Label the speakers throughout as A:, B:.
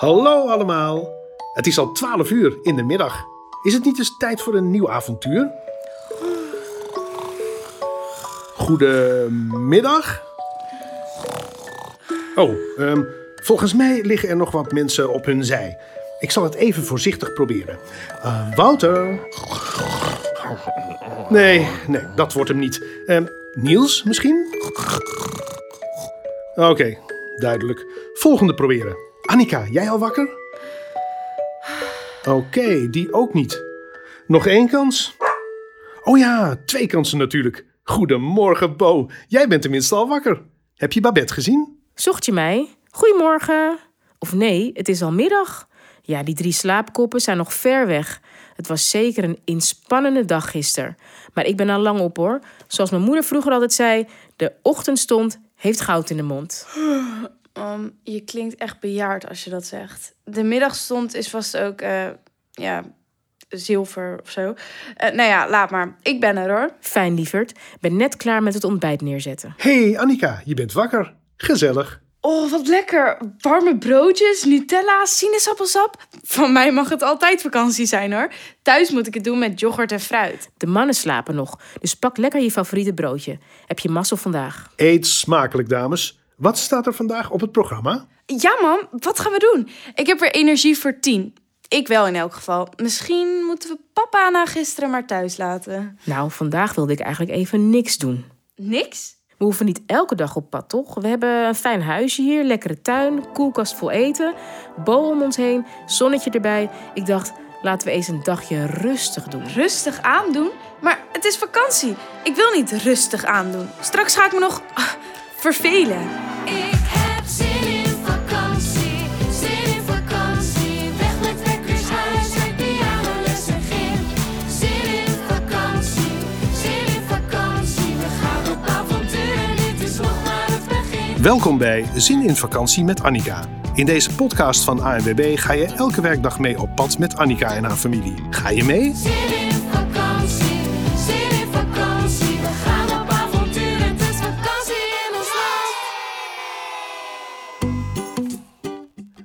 A: Hallo allemaal. Het is al 12 uur in de middag. Is het niet eens tijd voor een nieuw avontuur? Goedemiddag. Oh, ehm, volgens mij liggen er nog wat mensen op hun zij. Ik zal het even voorzichtig proberen. Eh, Wouter. Nee, nee, dat wordt hem niet. Ehm, Niels misschien? Oké, duidelijk. Volgende proberen. Annika, jij al wakker? Oké, die ook niet. Nog één kans? Oh ja, twee kansen natuurlijk. Goedemorgen, Bo. Jij bent tenminste al wakker. Heb je Babette gezien?
B: Zocht je mij? Goedemorgen. Of nee, het is al middag. Ja, die drie slaapkoppen zijn nog ver weg. Het was zeker een inspannende dag gisteren. Maar ik ben al lang op hoor. Zoals mijn moeder vroeger altijd zei: de ochtendstond heeft goud in de mond.
C: Um, je klinkt echt bejaard als je dat zegt. De middagstond is vast ook, eh, ja, zilver of zo. Eh, nou ja, laat maar. Ik ben er hoor.
B: Fijn, lieverd. Ben net klaar met het ontbijt neerzetten.
A: hey, Annika, je bent wakker. Gezellig.
C: Oh, wat lekker. Warme broodjes, Nutella, sinaasappelsap. Van mij mag het altijd vakantie zijn hoor. Thuis moet ik het doen met yoghurt en fruit.
B: De mannen slapen nog, dus pak lekker je favoriete broodje. Heb je mazzel vandaag?
A: Eet smakelijk, dames. Wat staat er vandaag op het programma?
C: Ja, mam, wat gaan we doen? Ik heb weer energie voor tien. Ik wel in elk geval. Misschien moeten we papa na gisteren maar thuis laten.
B: Nou, vandaag wilde ik eigenlijk even niks doen.
C: Niks?
B: We hoeven niet elke dag op pad, toch? We hebben een fijn huisje hier, lekkere tuin, koelkast vol eten, bol om ons heen, zonnetje erbij. Ik dacht, laten we eens een dagje rustig doen.
C: Rustig aandoen? Maar het is vakantie. Ik wil niet rustig aandoen. Straks ga ik me nog ah, vervelen.
A: Welkom bij Zin in Vakantie met Annika. In deze podcast van ANWB ga je elke werkdag mee op pad met Annika en haar familie. Ga je mee?
D: Zin in vakantie, zin in vakantie. We gaan op avontuur, het is vakantie in ons land.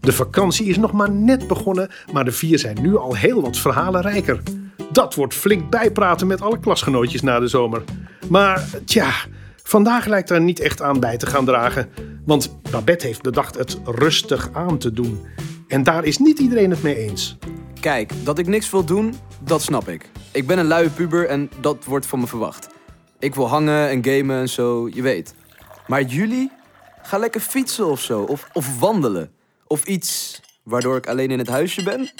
A: De vakantie is nog maar net begonnen, maar de vier zijn nu al heel wat verhalen rijker. Dat wordt flink bijpraten met alle klasgenootjes na de zomer. Maar tja, vandaag lijkt er niet echt aan bij te gaan dragen. Want Babette heeft bedacht het rustig aan te doen. En daar is niet iedereen het mee eens.
E: Kijk, dat ik niks wil doen, dat snap ik. Ik ben een luie puber en dat wordt van me verwacht. Ik wil hangen en gamen en zo, je weet. Maar jullie? Ga lekker fietsen of zo, of, of wandelen. Of iets waardoor ik alleen in het huisje ben.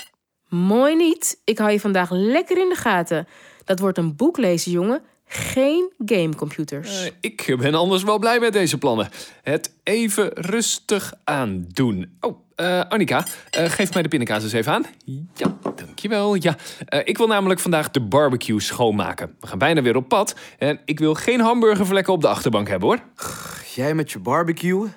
B: Mooi niet. Ik hou je vandaag lekker in de gaten. Dat wordt een boek lezen, jongen. Geen gamecomputers.
F: Eh, ik ben anders wel blij met deze plannen. Het even rustig aandoen. Oh, eh, Annika, eh, geef mij de pindakaas eens even aan. Ja, dankjewel. Ja, Eh, ik wil namelijk vandaag de barbecue schoonmaken. We gaan bijna weer op pad. En ik wil geen hamburgervlekken op de achterbank hebben, hoor.
E: Jij met je barbecue?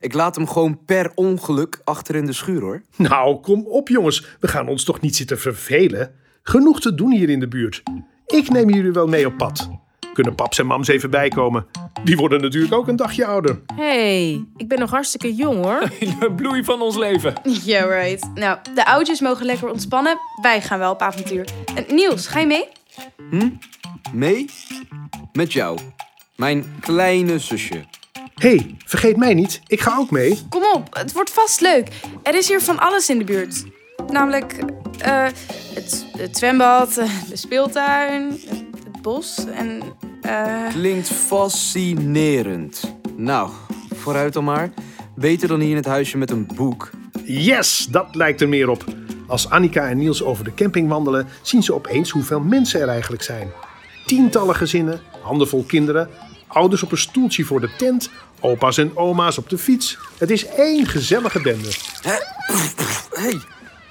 E: Ik laat hem gewoon per ongeluk achter in de schuur hoor.
A: Nou, kom op jongens, we gaan ons toch niet zitten vervelen? Genoeg te doen hier in de buurt. Ik neem jullie wel mee op pad. Kunnen paps en mams even bijkomen? Die worden natuurlijk ook een dagje ouder.
B: hey, ik ben nog hartstikke jong hoor.
F: De bloei van ons leven.
C: Yeah, right. Nou, de oudjes mogen lekker ontspannen. Wij gaan wel op avontuur. En Niels, ga je mee?
E: Mee? Met jou. Mijn kleine zusje.
A: Hé, hey, vergeet mij niet, ik ga ook mee.
C: Kom op, het wordt vast leuk. Er is hier van alles in de buurt. Namelijk eh, het, het zwembad, eh, de speeltuin, het, bos en... eh,
E: Klinkt fascinerend. Nou, vooruit dan maar. Beter dan hier in het huisje met een boek.
A: Yes, dat lijkt er meer op. Als Annika en Niels over de camping wandelen, zien ze opeens hoeveel mensen er eigenlijk zijn. Tientallen gezinnen, handenvol kinderen, ouders op een stoeltje voor de tent, opa's en oma's op de fiets. Het is één gezellige bende.
E: Hé, hey.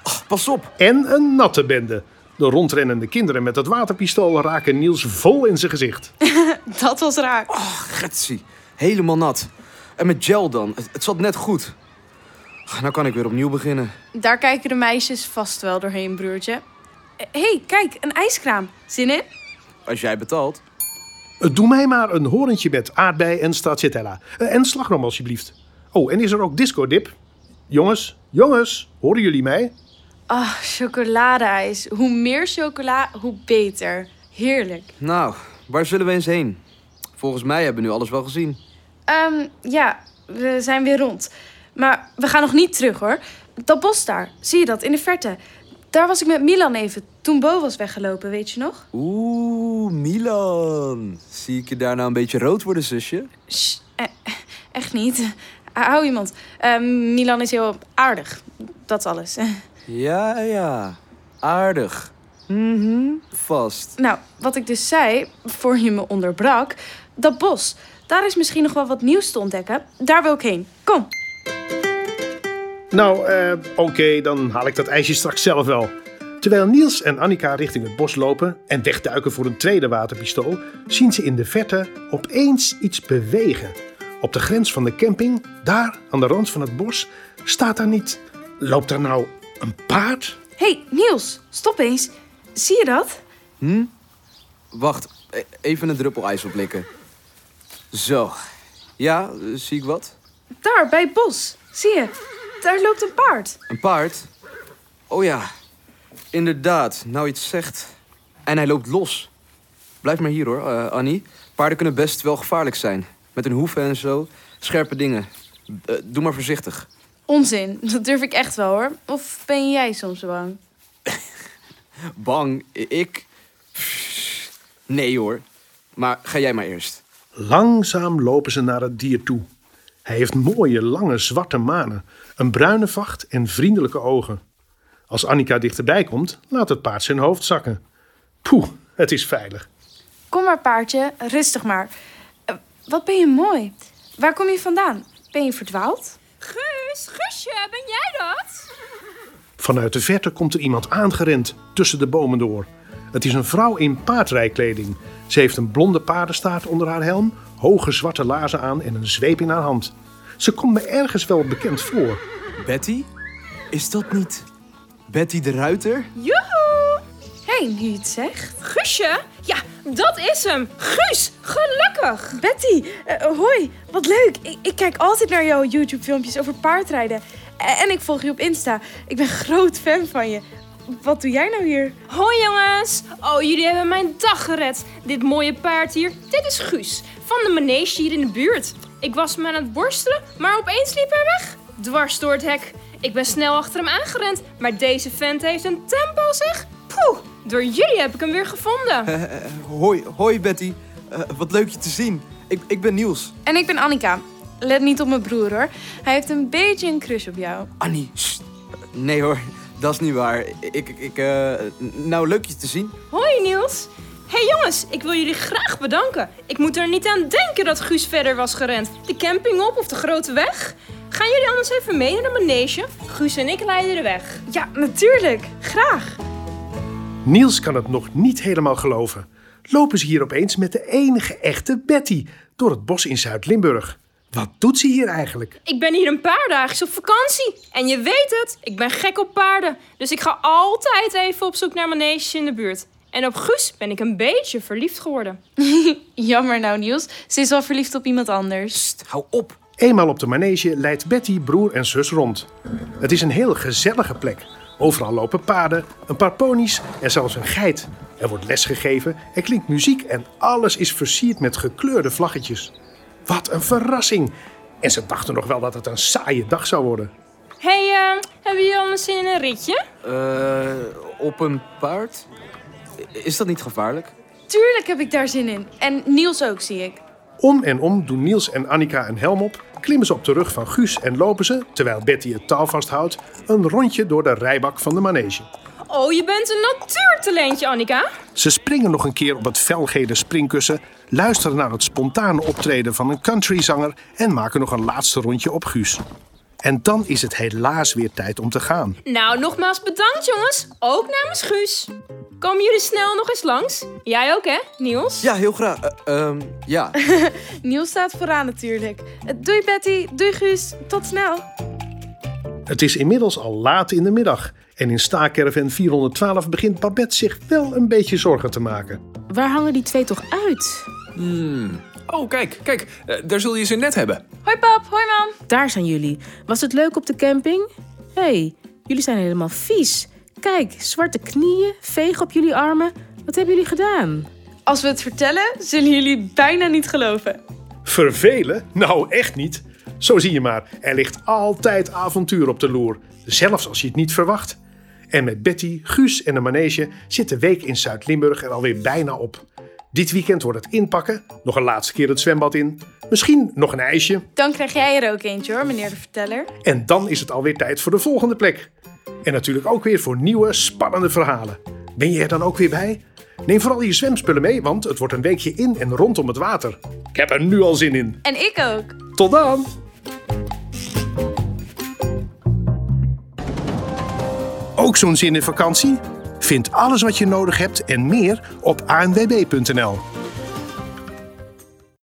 E: Oh, pas op.
A: En een natte bende. De rondrennende kinderen met het waterpistool raken Niels vol in zijn gezicht.
C: dat was raar.
E: Getsie. Helemaal nat. En met gel dan. Het, het zat net goed. Ah, Nou kan ik weer opnieuw beginnen.
C: Daar kijken de meisjes vast wel doorheen, broertje. Hé, hey, kijk, een ijskraam. Zin in?
E: Als jij betaalt.
A: Eh, Doe mij maar een horentje met aardbei en stracciatella. Eh, En slagroom alsjeblieft. Oh, en is er ook disco dip? Jongens, jongens, horen jullie mij?
C: Ah, chocoladeijs. Hoe meer chocola, hoe beter. Heerlijk.
E: Nou, waar zullen we eens heen? Volgens mij hebben we nu alles wel gezien.
C: Ehm, ja, we zijn weer rond. Maar we gaan nog niet terug hoor. Dat bos daar, zie je dat in de verte? Daar was ik met Milan even toen Bo was weggelopen, weet je nog?
E: Oeh, Milan. Zie ik je daar nou een beetje rood worden, zusje?
C: Shh, eh, echt niet. Hou iemand. Ehm, Milan is heel aardig. Dat is alles.
E: Ja, ja. Aardig. Mhm, vast.
C: Nou, wat ik dus zei, voor je me onderbrak, dat bos, daar is misschien nog wel wat nieuws te ontdekken. Daar wil ik heen. Kom.
A: Nou, eh, oké, dan haal ik dat ijsje straks zelf wel. Terwijl Niels en Annika richting het bos lopen en wegduiken voor een tweede waterpistool, zien ze in de verte opeens iets bewegen. Op de grens van de camping, daar aan de rand van het bos, staat daar niet. Loopt daar nou een paard?
C: Hé, hey, Niels, stop eens. Zie je dat?
E: Hm? Wacht, e- even een druppel ijs oplikken. Zo. Ja, zie ik wat?
C: Daar, bij het bos. Zie je? Daar loopt een paard.
E: Een paard? Oh ja, inderdaad. Nou, het zegt. En hij loopt los. Blijf maar hier hoor, eh, Annie. Paarden kunnen best wel gevaarlijk zijn. Met hun hoeven en zo. Scherpe dingen. Eh, doe maar voorzichtig.
C: Onzin, dat durf ik echt wel hoor. Of ben jij soms bang?
E: Bang? Ik? Nee hoor. Maar ga jij maar eerst.
A: Langzaam lopen ze naar het dier toe. Hij heeft mooie, lange, zwarte manen, een bruine vacht en vriendelijke ogen. Als Annika dichterbij komt, laat het paard zijn hoofd zakken. Poeh, het is veilig.
C: Kom maar, paardje, rustig maar. Eh, wat ben je mooi. Waar kom je vandaan? Ben je verdwaald?
G: Guus, Guusje, ben jij dat?
A: Vanuit de verte komt er iemand aangerend tussen de bomen door. Het is een vrouw in paardrijkleding. Ze heeft een blonde paardenstaart onder haar helm, hoge zwarte laarzen aan en een zweep in haar hand. Ze komt me ergens wel bekend voor.
E: Betty? Is dat niet Betty de Ruiter?
G: Joehoe!
C: Hé, hey, nu je het zegt.
G: Guusje? Ja, dat is hem. Guus, gelukkig.
C: Betty, eh, hoi, wat leuk. Ik, ik kijk altijd naar jouw YouTube-filmpjes over paardrijden. Eh, En ik volg je op Insta. Ik ben groot fan van je. Wat doe jij nou hier?
G: Hoi jongens. Oh, jullie hebben mijn dag gered. Dit mooie paard hier, dit is Guus. Van de manege hier in de buurt. Ik was hem aan het borstelen, maar opeens liep hij weg. Dwars door het hek. Ik ben snel achter hem aangerend, maar deze vent heeft een tempo zeg. Poeh, door jullie heb ik hem weer gevonden.
E: Hoi, hoi Betty. Eh, wat leuk je te zien. Ik, ik ben Niels.
C: En ik ben Annika. Let niet op mijn broer hoor. Hij heeft een beetje een crush op jou.
E: Annie, sst. Nee hoor, dat is niet waar. Ik, ik, eh, nou, leuk je te zien.
G: Hoi Niels. hey jongens, ik wil jullie graag bedanken. Ik moet er niet aan denken dat Guus verder was gerend. De camping op of de grote weg. Gaan jullie anders even mee naar de manege? Guus en ik leiden de weg.
C: Ja, natuurlijk. Graag.
A: Niels kan het nog niet helemaal geloven. Lopen ze hier opeens met de enige echte Betty door het bos in Zuid-Limburg. Wat doet ze hier eigenlijk?
G: Ik ben hier een paar dagen op vakantie. En je weet het, ik ben gek op paarden. Dus ik ga altijd even op zoek naar maneges in de buurt. En op Guus ben ik een beetje verliefd geworden.
C: Jammer nou, Niels. Ze is wel verliefd op iemand anders.
E: Sst, hou op.
A: Eenmaal op de manege leidt Betty broer en zus rond. Het is een heel gezellige plek. Overal lopen paarden, een paar ponies en zelfs een geit. Er wordt les gegeven, er klinkt muziek en alles is versierd met gekleurde vlaggetjes. Wat een verrassing! En ze dachten nog wel dat het een saaie dag zou worden.
G: hey, eh, hebben jullie anders zin in een ritje?
E: Eh, op een paard? Is dat niet gevaarlijk?
C: Tuurlijk heb ik daar zin in. En Niels ook, zie ik.
A: Om en om doen Niels en Annika een helm op, klimmen ze op de rug van Guus en lopen ze, terwijl Betty het touw vasthoudt, een rondje door de rijbak van de manege.
G: Oh, je bent een natuurtalentje, Annika.
A: Ze springen nog een keer op het felgele springkussen, luisteren naar het spontane optreden van een countryzanger en maken nog een laatste rondje op Guus. En dan is het helaas weer tijd om te gaan.
G: Nou, nogmaals bedankt, jongens. Ook namens Guus. Komen jullie snel nog eens langs? Jij ook, hè, Niels?
E: Ja, heel graag. Eh, ehm, ja.
C: Niels staat vooraan natuurlijk. Eh, Doei Betty, doei Guus. Tot snel.
A: Het is inmiddels al laat in de middag en in staakerven 412 begint Babette zich wel een beetje zorgen te maken.
G: Waar hangen die twee toch uit?
F: Hmm, Oh, kijk, kijk. eh, daar zul je ze net hebben.
C: Hoi pap, hoi mam.
G: Daar zijn jullie. Was het leuk op de camping? Hé, hey, jullie zijn helemaal vies. Kijk, zwarte knieën, veeg op jullie armen. Wat hebben jullie gedaan?
C: Als we het vertellen, zullen jullie bijna niet geloven.
A: Vervelen? Nou, echt niet. Zo zie je maar, er ligt altijd avontuur op de loer. Zelfs als je het niet verwacht. En met Betty, Guus en de manege zit de week in Zuid-Limburg er alweer bijna op. Dit weekend wordt het inpakken, nog een laatste keer het zwembad in, misschien nog een ijsje.
C: Dan krijg jij er ook eentje hoor, meneer de verteller.
A: En dan is het alweer tijd voor de volgende plek. En natuurlijk ook weer voor nieuwe, spannende verhalen. Ben je er dan ook weer bij? Neem vooral je zwemspullen mee, want het wordt een weekje in en rondom het water. Ik heb er nu al zin in.
C: En ik ook.
A: Tot dan! Ook zo'n zin in vakantie? Vind alles wat je nodig hebt en meer op anwb.nl.